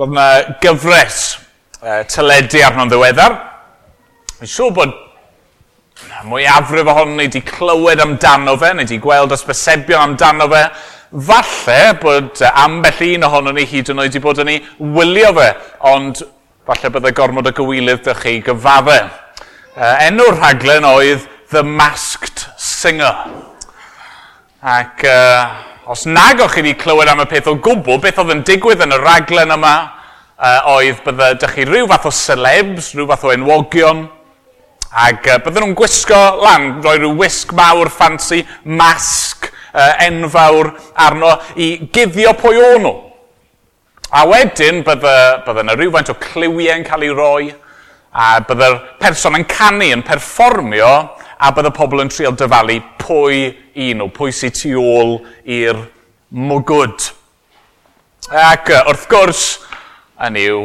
Roedd yna gyfres uh, teledu arno'n ddiweddar. Mae'n siŵr bod mwyafrif ohono ni wedi clywed amdano fe, neu wedi gweld ysbysebion amdano fe. Falle bod e, ambell un ohono ni hyd yn oed wedi bod yn ei wylio fe, ond falle byddai gormod o gywilydd dych chi gyfadde. E, uh, enw'r rhaglen oedd The Masked Singer. Ac uh, Os nag o'ch chi wedi clywed am y peth o gwbl, beth oedd yn digwydd yn y raglen yma uh, oedd bydde dych chi rhyw fath o celebs, rhyw fath o enwogion, Ac uh, bydden nhw'n gwisgo lan, roi rhyw wisg mawr, ffansi, masg, uh, enfawr arno i guddio pwy o'n nhw. A wedyn bydde, bydde yna rhywfaint o cliwiau'n cael ei roi a bydde'r person yn canu yn perfformio a bydd y pobl yn trio dyfalu pwy un o pwy sy'n tu ôl i'r mwgwd. Ac wrth gwrs, yn yw,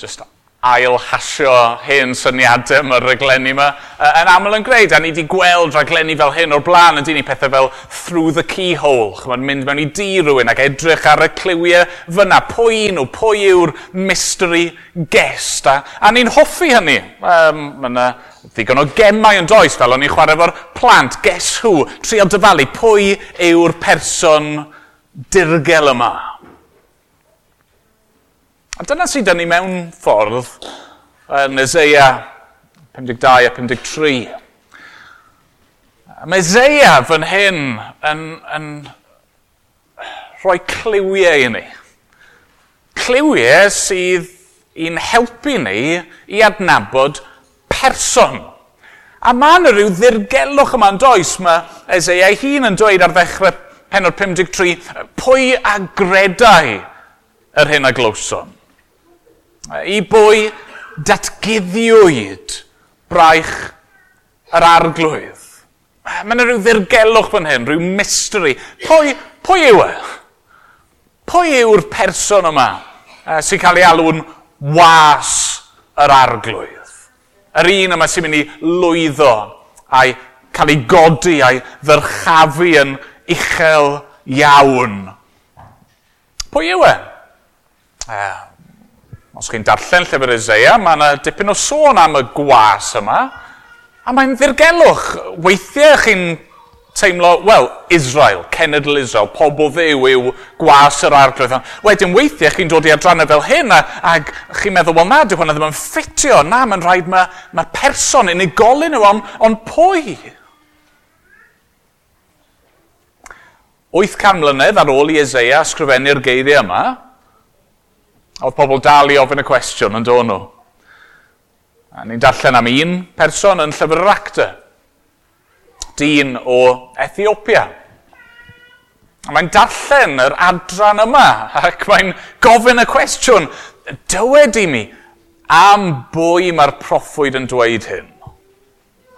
just ailhasio hen syniadau mae'r raglenni yma yn aml yn gwneud. A ni wedi gweld raglenni fel hyn o'r blaen yn dyn ni pethau fel through the keyhole. Chymod, mynd mewn i di rhywun ac edrych ar y cliwiau fyna. Pwy un o pwy yw'r mystery guest? A, a ni'n hoffi hynny. Um, mae yna ddigon o gemau yn does fel o'n i'n chwarae efo'r plant. Guess who? Trio dyfalu pwy yw'r person dirgel yma. A dyna sydd yn ni mewn ffordd yn Ezeia 52 a 53. Mae Ezeia fan hyn yn, yn rhoi cliwiau i ni. Cliwiau sydd i'n helpu ni i adnabod person. A mae yna rhyw ddirgelwch yma'n does. Mae Ezeia hun yn dweud ar ddechrau penod 53, pwy a gredau yr hyn a glwson? I bwy datgyddiwyd braich yr arglwydd. Mae yna rhyw ddirgelwch fan hyn, rhyw mystery. Pwy, pwy yw e? Pwy yw'r person yma sy'n cael ei alw'n was yr arglwydd? Yr un yma sy'n mynd i lwyddo a'i cael ei godi a'i ddyrchafu yn uchel iawn. Pwy yw e? Eh, os chi'n darllen llyfr Isaiah, mae yna dipyn o sôn am y gwas yma, a mae'n ddirgelwch. Weithiau chi'n teimlo, wel, Israel, cenedl Israel, pobl ddew yw gwas yr arglwydd. Wedyn weithiau chi'n dod i adrannau fel hyn a, ac chi'n meddwl, wel na, dyw hwnna ddim yn ffitio, na, mae'n rhaid mae ma person unigolyn yw, ond on pwy? 800 mlynedd ar ôl i Ezeia sgrifennu'r geiriau yma, oedd pobl dal i ofyn y cwestiwn yn dod nhw. A ni'n darllen am un person yn llyfr yr actor dyn o Ethiopia. A mae'n darllen yr adran yma ac mae'n gofyn y cwestiwn, dywed i mi, am bwy mae'r proffwyd yn dweud hyn?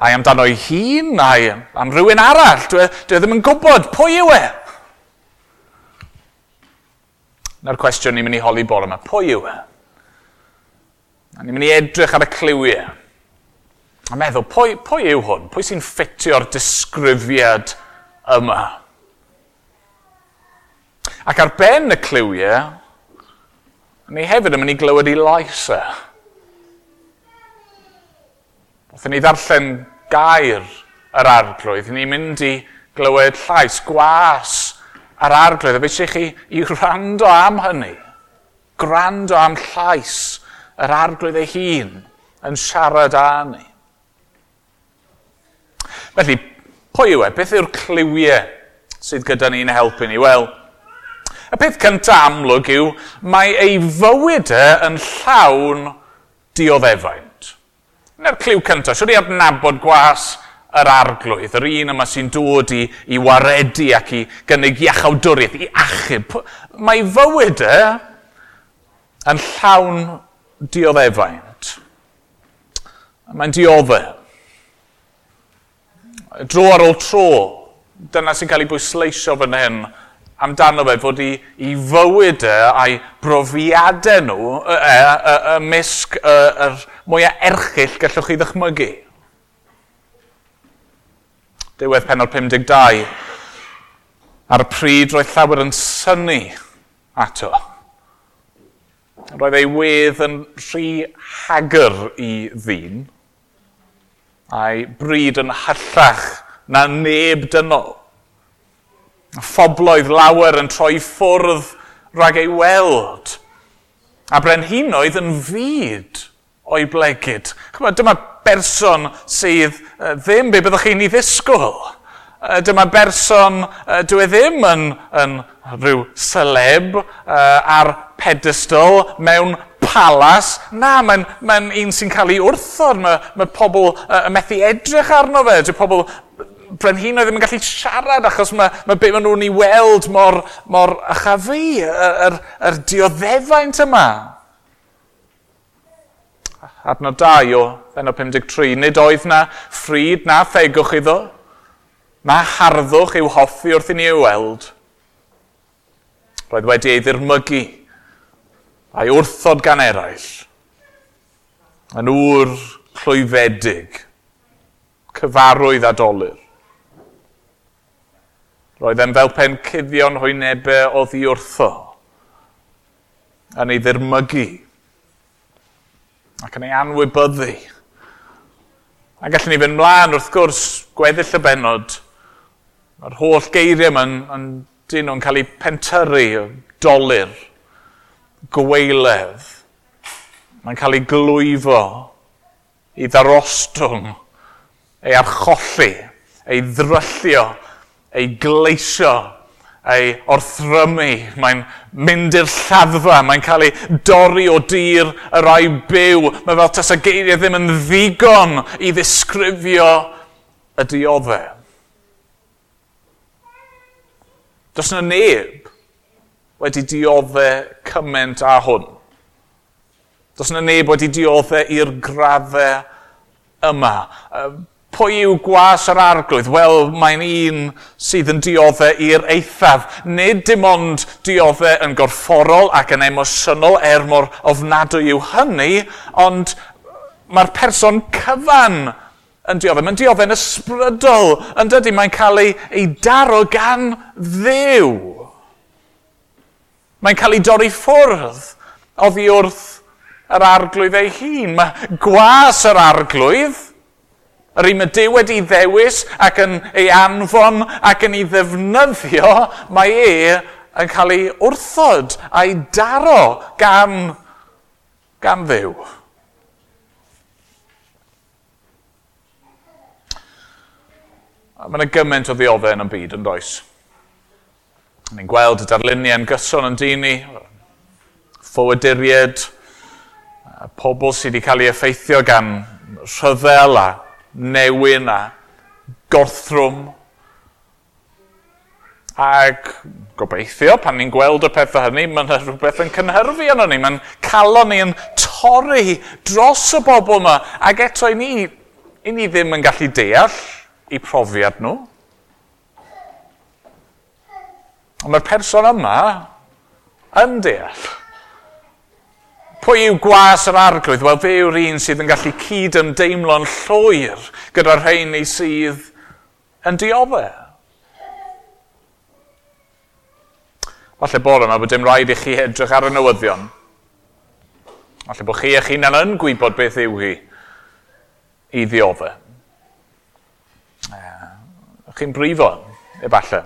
Ai amdano ei hun, ai am rhywun arall, dwi, e, dwi e ddim yn gwybod pwy yw e. Na'r cwestiwn ni'n mynd i holi bore yma, pwy yw e? A ni'n mynd i edrych ar y cliwiau. A meddwl, pwy, pwy yw hwn? Pwy sy'n ffitio'r disgrifiad yma? Ac ar ben y cliwiau, ni hefyd yn mynd i glywed i laisa. Wrthyn ni ddarllen gair yr arglwydd, ni'n mynd i glywed llais gwas ar arglwydd. A fe eisiau chi i rando am hynny. grando am llais yr arglwydd ei hun yn siarad â ni. Felly, pwy yw e? Beth yw'r cliwiau sydd gyda ni'n helpu ni? Wel, y peth cyntaf amlwg yw mae ei fywydau e yn llawn dioddefaint. Yna'r cliw cyntaf, siwr i adnabod gwas yr arglwydd, yr un yma sy'n dod i, i waredu ac i gynnig iachawdwriaeth, i achub. Mae fywydau e yn llawn dioddefaint. Mae'n dioddef. Dro ar ôl tro, dyna sy'n cael ei bwysleisio fan hyn amdano fe fod i, i fywyd e a'i brofiadau nhw y, y, y, y misg yr mwyaf erchill gallwch chi ddychmygu. Diwedd penol 52. Ar y pryd roedd llawer yn syni ato. Roedd ei wedd yn rhy hagyr i ddyn a'i bryd yn hyllach na neb dynol. Phobloedd lawer yn troi ffwrdd rhag ei weld. A brenhinoedd yn fyd o'i blegyd. Chyma, dyma berson sydd uh, ddim be byddwch chi'n ei ddisgwyl. Uh, dyma berson, uh, dwi e ddim yn, yn rhyw seleb uh, ar pedestal mewn palas, na, mae'n mae un sy'n cael ei wrthod, mae, mae pobl uh, methu edrych arno fe, dyw pobl brenhinoedd ddim yn gallu siarad achos mae, mae beth maen nhw'n ei weld mor, mor achafu, yr, yr, yr dioddefaint yma. Adnod 2 o Fenno 53, nid oedd na ffryd na thegwch iddo, na harddwch i'w hoffi wrth i ni ei weld. Roedd wedi ei ddirmygu a'i wrthod gan eraill. Yn ŵr clwyfedig, cyfarwydd a dolyr. Roedd e'n fel pen cuddion hwynebau o i wrtho, yn ei ddirmygu, ac yn ei anwybyddu. A gallwn ni fynd mlaen wrth gwrs gweddill y benod, mae'r holl geiriau yma'n dyn nhw'n cael eu pentyru dolyr gweiledd. Mae'n cael ei glwyfo i ddarostwng, ei archolli, ei ddryllio, ei gleisio, ei orthrymu. Mae'n mynd i'r lladdfa, mae'n cael ei dorri o dir y rai byw. Mae fel tas y geiriau ddim yn ddigon i ddisgrifio y dioddau. Does yna neb wedi dioddau cymaint a hwn. Does yna neb wedi dioddau i'r graddau yma. Pwy yw gwas yr arglwydd? Wel, mae'n un sydd yn dioddau i'r eithaf. Nid dim ond dioddau yn gorfforol ac yn emosiynol er mor ofnadwy yw hynny, ond mae'r person cyfan yn dioddau. Mae'n dioddau yn ysbrydol, yn dydy mae'n cael ei, ei daro gan ddew. Mae'n cael ei dorri ffwrdd oddi wrth yr arglwydd ei hun. Mae gwas yr arglwydd, yr un y Dyw wedi ddewis ac yn ei anfon ac yn ei ddefnyddio, mae e yn cael ei wrthod a'i daro gan, gan ddew. Mae yna gymaint o ddioddau yn y byd yn does. Ni'n gweld y darluniau yn gyson yn dyn ni, ffoaduried, pobl sydd wedi cael ei effeithio gan rhyfel a newyn a gorthrwm. Ac gobeithio, pan ni'n gweld y pethau hynny, mae'n rhywbeth yn cynhyrfu yno ni. Mae'n calo ni yn torri dros y bobl yma. Ac eto i ni, i ni ddim yn gallu deall i profiad nhw. Ond mae'r person yma yn deall. Pwy yw gwas yr arglwydd? Wel, fe yw'r un sydd yn gallu cyd ymdeimlo'n llwyr gyda'r rhain ei sydd yn dioddau. Falle bore yma bod dim rhaid i chi edrych ar y newyddion. Falle bod chi eich hunan yn gwybod beth yw hi i ddioddau. Chi'n brifo, efallai.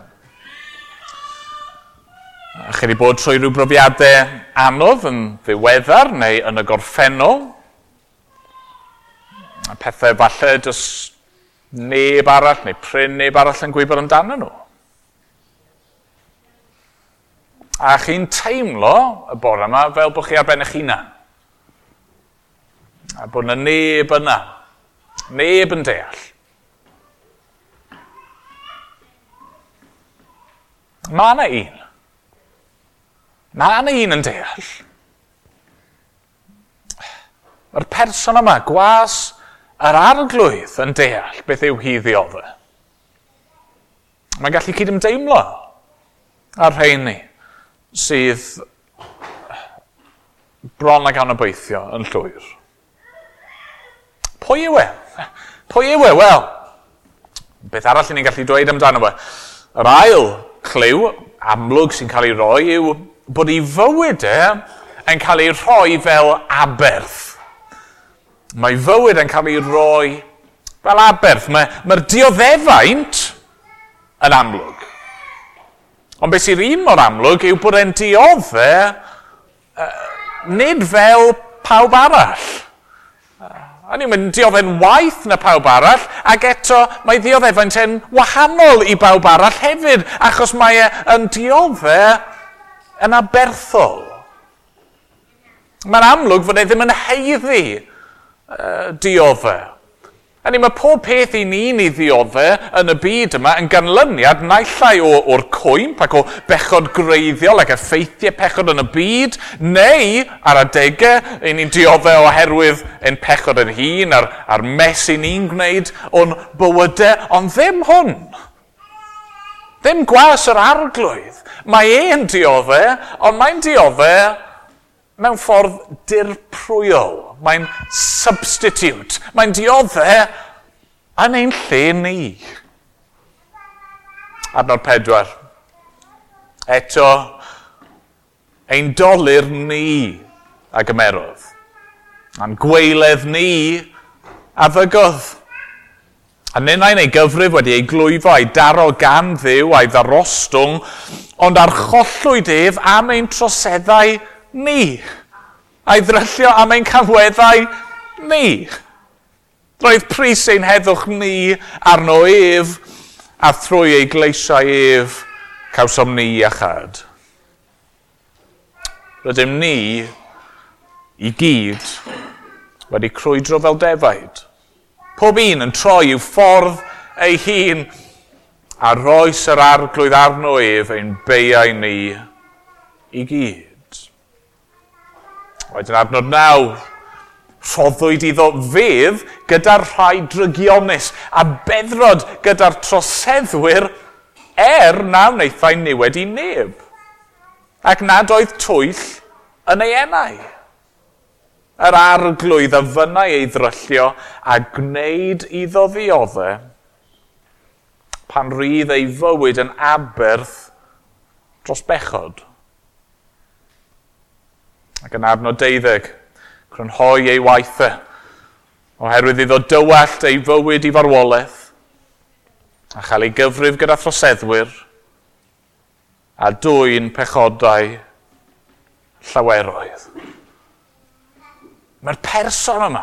A chi wedi bod trwy rhyw brofiadau anodd yn ddiweddar neu yn y gorffennol. A pethau falle dys neb arall neu pryn neb arall yn gwybod amdano nhw. A chi'n teimlo y bore yma fel bod chi ar ben eich hunan. A bod yna neb yna. Neb yn deall. Mae yna un Na yna un yn deall. Mae'r person yma, gwas yr arglwydd yn deall beth yw hi ddioddau. Mae'n gallu cydymdeimlo ar rheini sydd bron ag anobeithio yn llwyr. Pwy yw e? Pwy yw e? Wel, beth arall ni'n gallu dweud amdano fe? Yr ail clyw amlwg sy'n cael ei roi yw bod ei fywyd e yn cael ei rhoi fel aberth. Mae fywyd yn cael ei roi fel aberth. Mae'r mae, dioddefaint yn amlwg. Ond beth sy'n un mor amlwg yw bod e'n diodde uh, nid fel pawb arall. A ni'n mynd diodde'n waith na pawb arall, ac eto mae dioddefaint yn wahanol i bawb arall hefyd, achos mae e'n yn diodde yn aberthol. Mae'n amlwg fod e ddim yn heiddi uh, dioddau. A mae pob peth i ni'n ei ddioddau yn y byd yma yn ganlyniad naillai o'r cwymp ac o bechod greiddiol ac effeithiau pechod yn y byd, neu ar adegau i ni'n dioddau oherwydd ein pechod yn hun a'r, ar mes i ni'n gwneud o'n bywydau, ond ddim hwn. Ddim gwas yr arglwydd. Mae e'n diofe, ond mae'n diofe mewn ffordd dirprwyol. Mae'n substitute. Mae'n diodde yn ein lle ni. Adnod pedwar. Eto, ein dolir ni a gymerodd. A'n gweiledd ni a fygodd. A nenna'n ei gyfrif wedi ei glwyfo a'i daro gan ddiw a'i ddarostwng, ond ar chollwyd ef am ein troseddau ni. A'i ddryllio am ein canweddau ni. Roedd pris ein heddwch ni arno ef, a thrwy ei gleisiau ef, cawsom ni a. Rydym ni i gyd wedi crwydro fel defaid Pob un yn troi i'w ffordd ei hun a roes yr arglwydd arno ef ein beiau ni i gyd. Wedyn adnod nawr, rhoddwyd iddo fedd gyda'r rhai drygionus a beddrod gyda'r troseddwyr er na wnaethau niwed i neb. Ac nad oedd twyll yn ei enau yr arglwydd a fynnau ei ddryllio a gwneud iddo ddioddau pan rydd ei fywyd yn aberth dros bechod. Ac yn adnod deuddeg, crynhoi ei waithau, oherwydd iddo dywallt ei fywyd i farwolaeth, a chael ei gyfrif gyda throseddwyr, a dwy'n pechodau llaweroedd. Mae'r person yma,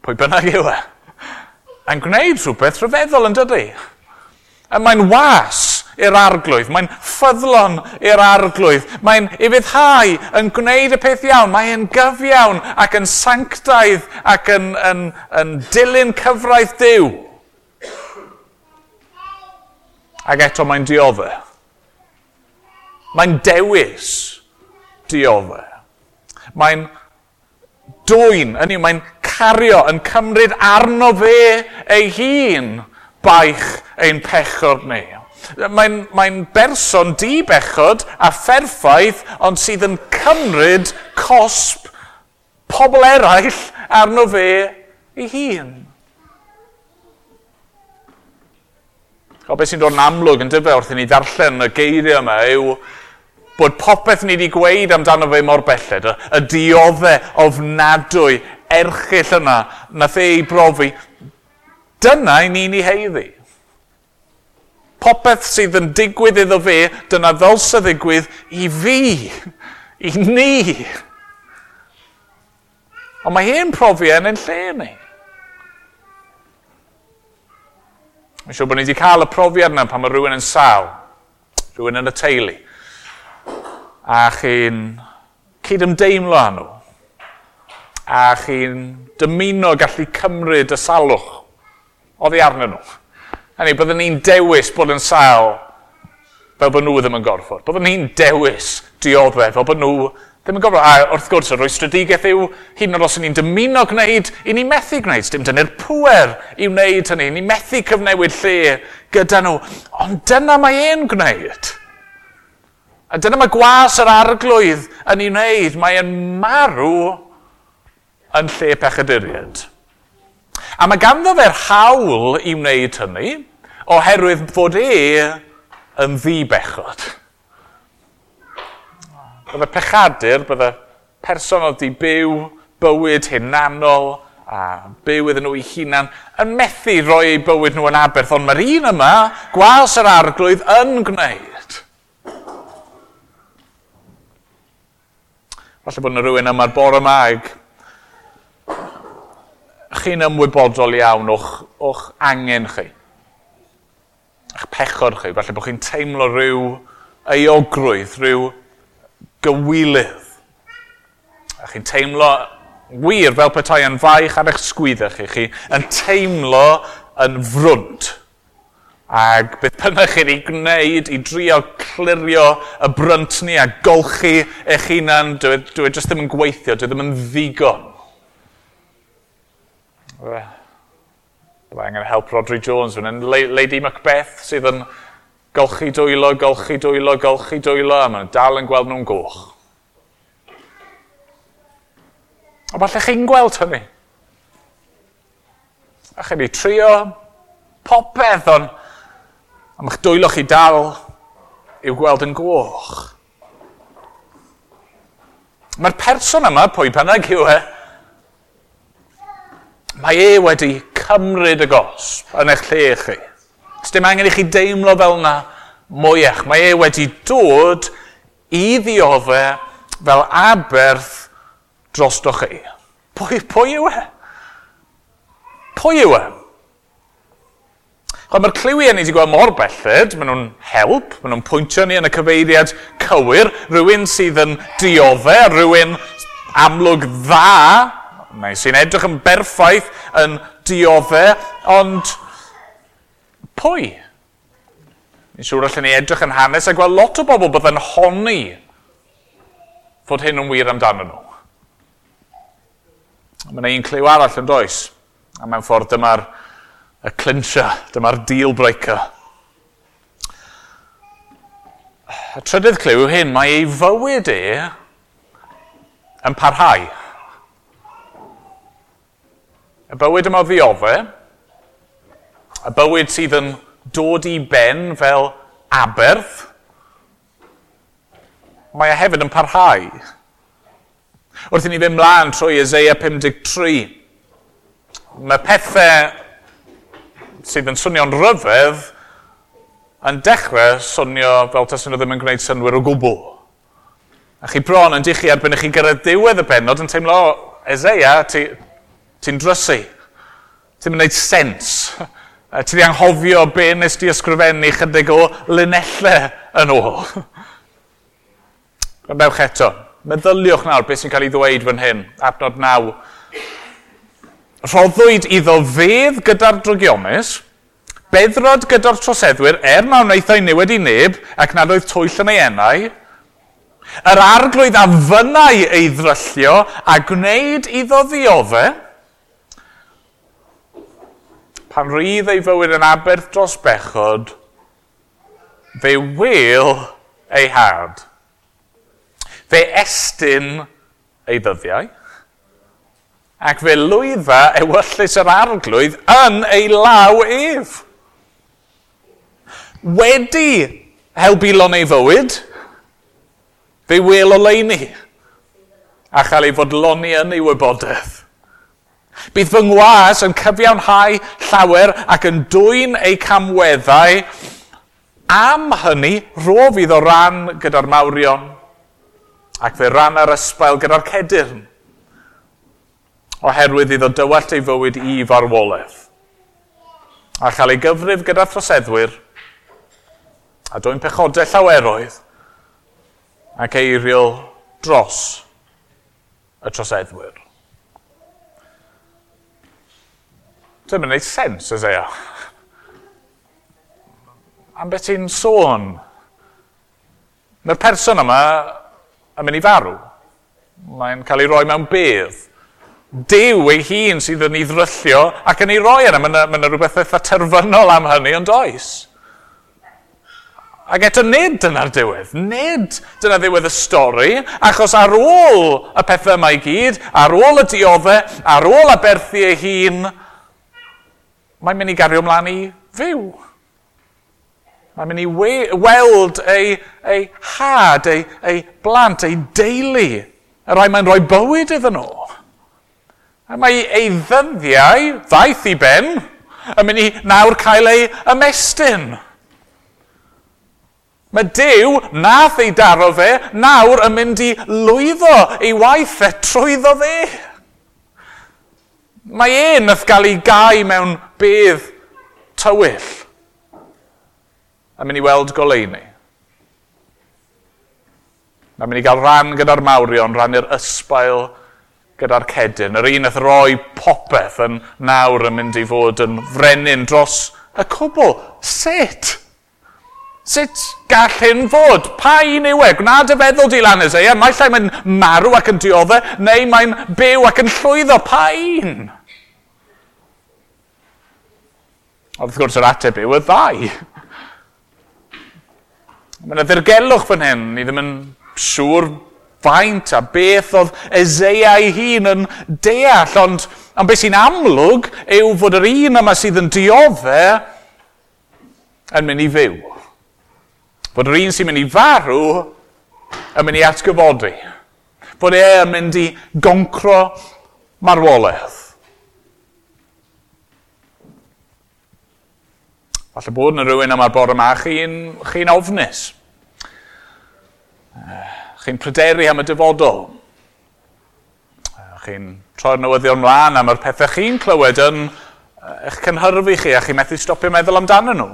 pwy bynnag yw e, yn gwneud rhywbeth rhyfeddol yn dydy. A mae'n was i'r arglwydd, mae'n ffyddlon i'r arglwydd, mae'n ifyddhau yn gwneud y peth iawn, mae'n gyfiawn ac yn sanctaidd ac yn, yn, yn dilyn cyfraith diw. Ac eto mae'n dioddau. Mae'n dewis dioddau. Mae'n dwy'n, yn yw mae'n cario, yn cymryd arno fe ei hun baich ein pechod ni. Mae'n mae berson di bechod a pherffaith ond sydd yn cymryd cosp pobl eraill arno fe ei hun. O beth sy'n dod yn amlwg yn dyfa wrth i ni ddarllen y geiriau yma yw bod popeth ni wedi gweud amdano fe mor belled, y, y dioddau ofnadwy erchill yna, nath e ei brofi, dyna i ni'n ei heiddi. Popeth sydd yn digwydd iddo fe, dyna ddylsa ddigwydd i fi, i ni. Ond mae hi'n profi e yn ein lle ni. Mae'n siŵr bod ni wedi cael y profiad yna pan mae rhywun yn sal, rhywun yn y teulu, a chi'n cydymdeimlo â nhw a chi'n dymuno gallu cymryd y salwch oddi arnyn nhw. Hynny, byddwn ni'n dewis bod yn sal fel bod nhw ddim yn gorfod. Byddwn ni'n dewis dioddau fel bod nhw ddim yn gorfod. A wrth gwrs, yr oestradigaeth yw, hyn yn os ni'n dymuno gwneud, i ni methu gwneud. Dim dyna'r pwer i wneud hynny. Ni methu cyfnewid lle gyda nhw. Ond dyna mae e'n gwneud. A dyna mae gwas yr arglwydd yn ei wneud. Mae yn marw yn lle pechaduriad. A mae ganddo fe'r hawl i wneud hynny oherwydd fod e yn ddi bechod. Bydde pechadur, bydde person oedd wedi byw bywyd hunanol a byw iddyn nhw eu hunan yn methu rhoi eu bywyd nhw yn aberth, ond mae'r un yma, gwas yr arglwydd, yn gwneud. falle bod yna rhywun yma'r bore yma ag chi'n ymwybodol iawn o'ch, och angen chi. Eich pechod chi, falle bod chi'n teimlo rhyw eogrwydd, rhyw gywilydd. A chi'n teimlo wir fel petai yn faich ar eich sgwyddau chi. Chi yn teimlo yn frwnt. Ac beth bynnag chi'n ei gwneud i drio clirio y brynt ni a golchi eich hunan, dwi, e, dwi e jyst ddim yn gweithio, dwi e ddim yn ddigon. Byddai angen help Rodri Jones yn. Lady Macbeth sydd yn golchi dwylo, golchi dwylo, golchi dwylo, a maen dal yn gweld nhw'n goch. A falle chi'n gweld hynny. A chi'n ei trio popeth, ond am eich dwylo chi dal i'w gweld yn gloch. Mae'r person yma, pwy bynnag yw e, mae e wedi cymryd y gosb yn eich lle chi. Os dim angen i chi deimlo fel yna mwyach, mae e wedi dod i ddiofe fel aberth drosto chi. Pwy, pwy yw e? Pwy yw e? Chwa, mae'r cliwiau ni wedi gweld mor belled, maen nhw'n help, maen nhw'n pwyntio ni yn y cyfeiriad cywir, rhywun sydd yn dioddau, rhywun amlwg dda, neu sy'n edrych yn berffaith yn dioddau, ond pwy? Ni'n siŵr allan ni edrych yn hanes a gweld lot o bobl bydd yn honni fod hyn yn wir amdano nhw. Mae yna un cliw arall yn does, a mewn ffordd dyma'r y clincher, dyma'r deal breaker. Y trydydd clyw yw hyn, mae ei fywyd e yn parhau. Y bywyd yma o ddioddau, y bywyd sydd yn dod i ben fel aberth, mae e hefyd yn parhau. Wrth i ni fynd mlaen trwy Isaiah 53, mae pethau sydd yn swnio'n ryfedd yn dechrau swnio fel tas nhw ddim yn gwneud synwyr o gwbl. A chi bron yn dichu erbyn i chi gyrraedd diwedd y benod yn teimlo, o, Ezea, ti'n ti, drysu. Ti'n mynd sens. Ti di anghofio be nes di ysgrifennu chydig o linellau yn ôl. Gwrandewch eto. Meddyliwch nawr beth sy'n cael ei ddweud fan hyn, adnod naw Rhoddwyd iddo fedd gyda'r drogiomus, beddrod gyda'r troseddwyr, er na wnaethau newid i neb, ac nad oedd twyll yn ei enau, yr arglwydd a fynnau ei ddryllio a gwneud iddo ddioddau, pan rydd ei fywyd yn aberth dros bechod, fe wyl ei had. Fe estyn ei ddyddiau, ac fe lwydda ewyllus yr arglwydd yn ei law ef. Wedi helbilon ei fywyd, fe wel oleini a chael ei fodloni yn ei wybodaeth. Bydd fy ngwas yn cyfiawnhau llawer ac yn dwy'n ei camweddau am hynny rof iddo ran gyda'r mawrion ac fe ran ar ysbael gyda'r cedyrn oherwydd iddo dywallt ei fywyd i farwolaeth a chael ei gyfrif gyda throseddwyr a dwi'n pechodau llaweroedd ac eiriol dros y troseddwyr. Dyma wneud sens, ys eo. Am beth ti'n sôn? Mae'r person yma yn mynd i farw. Mae'n cael ei roi mewn bedd. Dew ei hun sydd yn ei ddryllio ac yn ei roi yna. Mae yna, rhywbeth eitha terfynol am hynny, ond oes. Ac eto nid dyna'r diwedd. Nid dyna ddiwedd y stori, achos ar ôl y pethau yma i gyd, ar ôl y dioddau, ar ôl y berthu ei hun, mae'n mynd i gario ymlaen i fyw. Mae'n mynd i we weld ei, ei had, ei, ei blant, ei deulu, y rai mae'n rhoi bywyd iddyn nhw. A mae ei ddyddiau, ddaeth i ben, yn mynd i nawr cael ei ymestyn. Mae Dyw, nath ei daro fe, nawr yn mynd i lwyddo ei waith e trwyddo fe. Mae e nath gael ei gau mewn bedd tywyll yn mynd i weld goleini. Mae'n mynd i gael rhan gyda'r mawrion, rhan i'r ysbail gyda'r cedyn, yr un nath roi popeth yn nawr yn mynd i fod yn frenin dros y cwbl. Sut? Sut gall hyn fod? Pa un yw e? Gwnaed y feddwl di lan Ezeia, mae lle mae'n marw ac yn diodde, neu mae'n byw ac yn llwyddo. Pa un? A wrth gwrs yr ateb yw y ddau. Mae yna ddirgelwch fan hyn. Ni ddim yn siŵr faint a beth oedd Ezea ei hun yn deall, ond am beth sy'n amlwg yw fod yr un yma sydd yn diodde yn mynd i fyw. Fod yr un sy'n mynd i farw yn mynd i atgyfodi. Fod e yn mynd i goncro marwolaeth. Falle bod yna rhywun yma'r bore yma, chi'n chi ofnus. Uh, Chi'n pryderu am y dyfodol. Chi'n troi'r newyddion mlaen am yr pethau chi'n clywed yn eich cynhyrfu chi a chi'n methu stopio meddwl amdano nhw.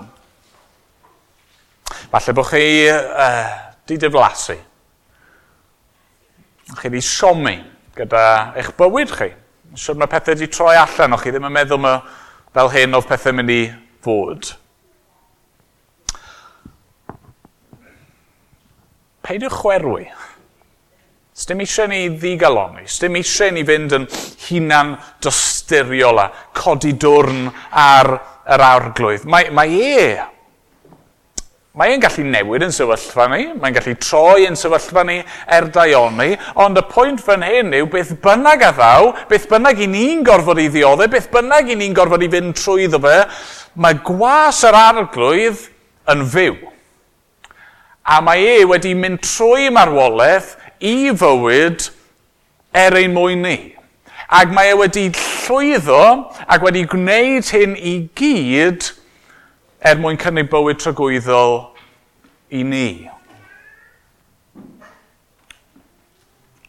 Falle bod chi uh, di diflasu. Chi di siomi gyda eich bywyd chi. Siwr mae pethau wedi troi allan, o chi ddim yn meddwl mae fel hyn oedd pethau mynd i fod. peidiwch chwerwi. Sdim eisiau ni ddigaloni, sdim eisiau ni fynd yn hunan dosturiol a codi dwrn ar yr arglwydd. Mae, mae e, mae e'n gallu newid yn sefyllfa ni, mae'n gallu troi yn sefyllfa ni er daioni, ond y pwynt fan hyn yw beth bynnag a ddaw, beth bynnag i ni'n gorfod i ddioddau, beth bynnag i ni'n gorfod i fynd trwyddo fe, mae gwas yr arglwydd yn fyw a mae e wedi mynd trwy marwolaeth i fywyd er ein mwyn ni. Ac mae e wedi llwyddo ac wedi gwneud hyn i gyd er mwyn cynnig bywyd trygwyddol i ni.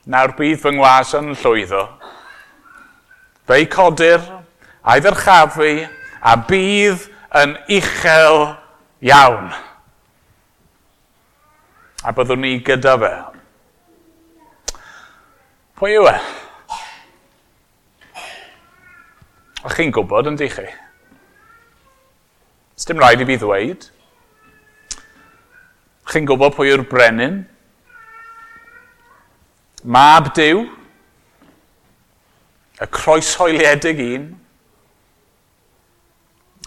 Nawr bydd fy ngwas yn llwyddo. Fei codir, a'i ddyrchafu, a bydd yn uchel iawn a byddwn ni gyda fe. Pwy yw e? A chi'n gwybod yn di chi? Sdim rhaid i fi ddweud. Chi'n gwybod pwy yw'r brenin? Mab Dyw? Y croesoeliedig un?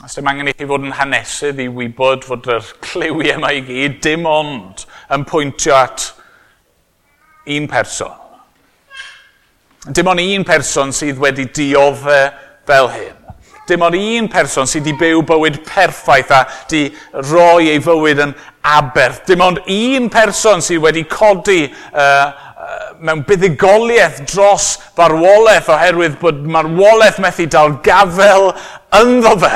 Os dim angen i chi fod yn hanesydd i wybod fod yr cliwiau yma i gyd dim ond yn pwyntio at un person. Dim ond un person sydd wedi dioddau fel hyn. Dim ond un person sydd wedi byw bywyd perffaith a wedi roi ei fywyd yn aberth. Dim ond un person sydd wedi codi uh, mewn buddigoliaeth dros farwolaeth oherwydd bod marwolaeth methu dal gafel ynddo fe.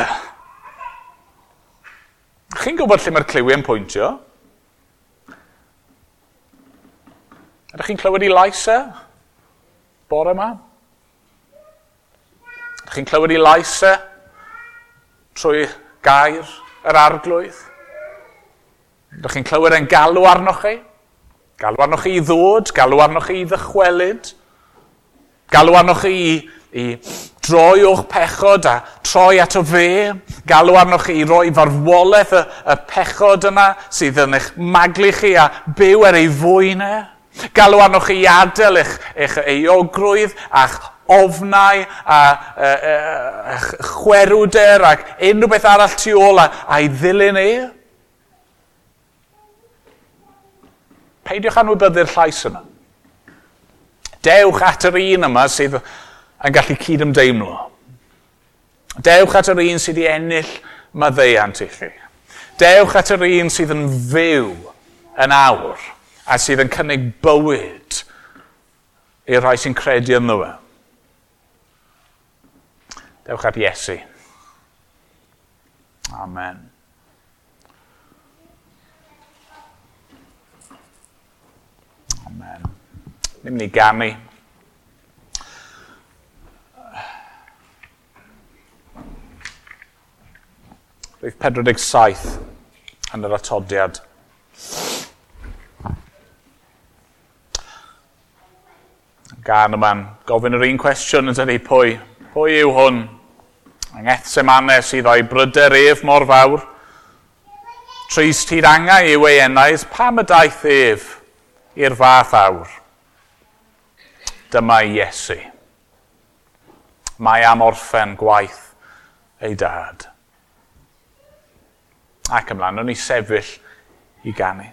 Chi'n gwybod lle mae'r cliwiau'n pwyntio? Ydych chi'n clywed i lais e? Bore yma? Ydych chi'n clywed i lais e? Trwy gair yr arglwydd? Ydych chi'n clywed e'n galw arnoch chi? Galw arnoch chi i ddod, galw arnoch chi i ddychwelyd, galw arnoch chi i i droi o'ch pechod a troi ato fe, galw arnoch chi i roi farwolaeth y, y pechod yna sydd yn eich maglu chi a byw ar ei fwynau. Galw arnoch chi i adael eich, eich eogrwydd a'ch ofnau a e, e, eich chwerwder ac unrhyw beth arall tu ôl a'i ddilyn e. Peidiwch anwybyddu'r llais yna. Dewch at yr un yma sydd yn gallu cydymdeimlo. Dewch at yr un sydd wedi ennill maddeiant i chi. Dewch at yr un sydd yn fyw yn awr a sydd yn cynnig bywyd i'r rhai sy'n credu yn fe. Dewch at Iesu. Amen. Amen. Ni'n mynd i ganu. Rwyf 47 yn yr atodiad. Gan y gofyn yr un cwestiwn yn dweud pwy. Pwy yw hwn? Yng Ngethsemane sydd o'i bryder ef mor fawr. Tris tyd angau yw ei enais, pam y daeth ef i'r fath awr? Dyma Iesu. Mae am orffen gwaith ei dad. Ac ymlaen, o'n i sefyll i ganu.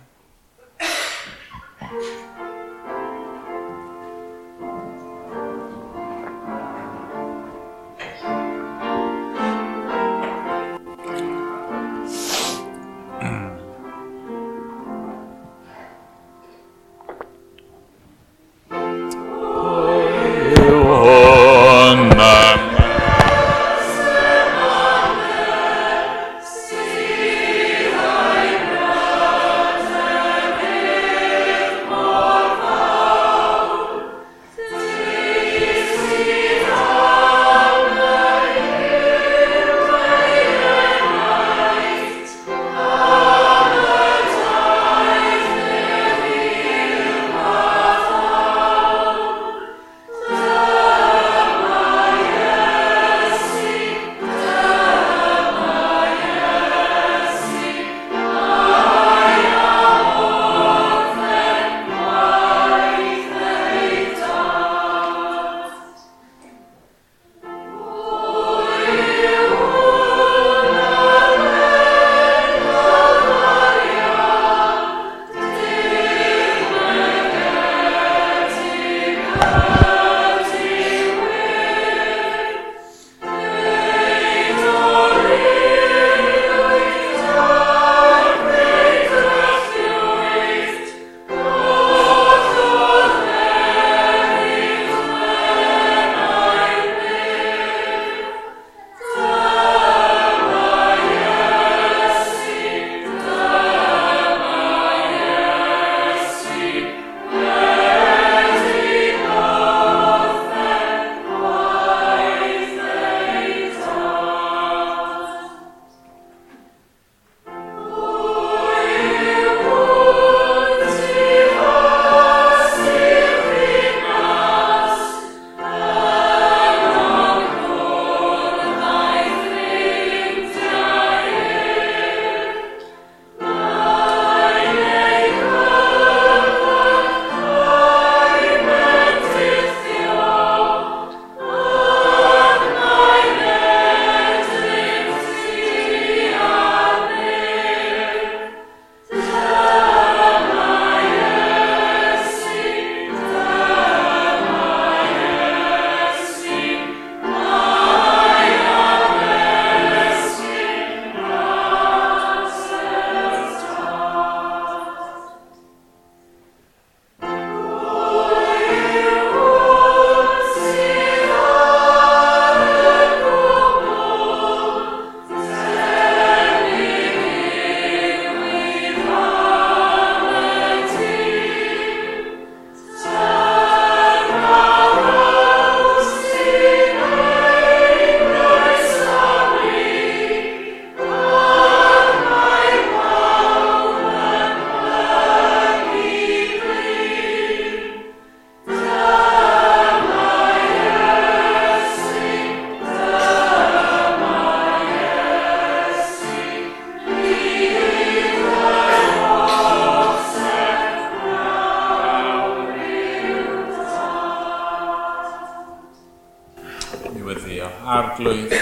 arglwydd.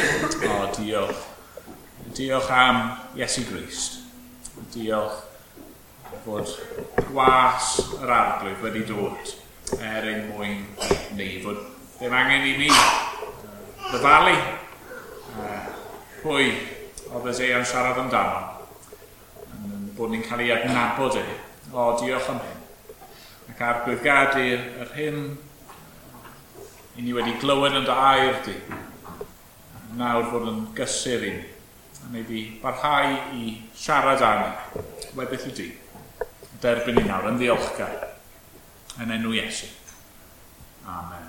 O, oh, diolch. Diolch am Iesu Grist. Diolch bod gwas yr arglwydd wedi dod er ein mwyn ni, fod ddim angen i ni ddyfalu pwy oedd Eseia'n siarad amdano bod ni'n cael ei adnabod e. O, diolch am hyn. Ac argwyddgad i'r hyn i ni wedi glywed yn dy air di nawr fod yn gysur i ni. A neu di barhau i siarad am webeth i di. Derbyn i nawr yn ddiolchgar. Yn enw Iesu. Amen.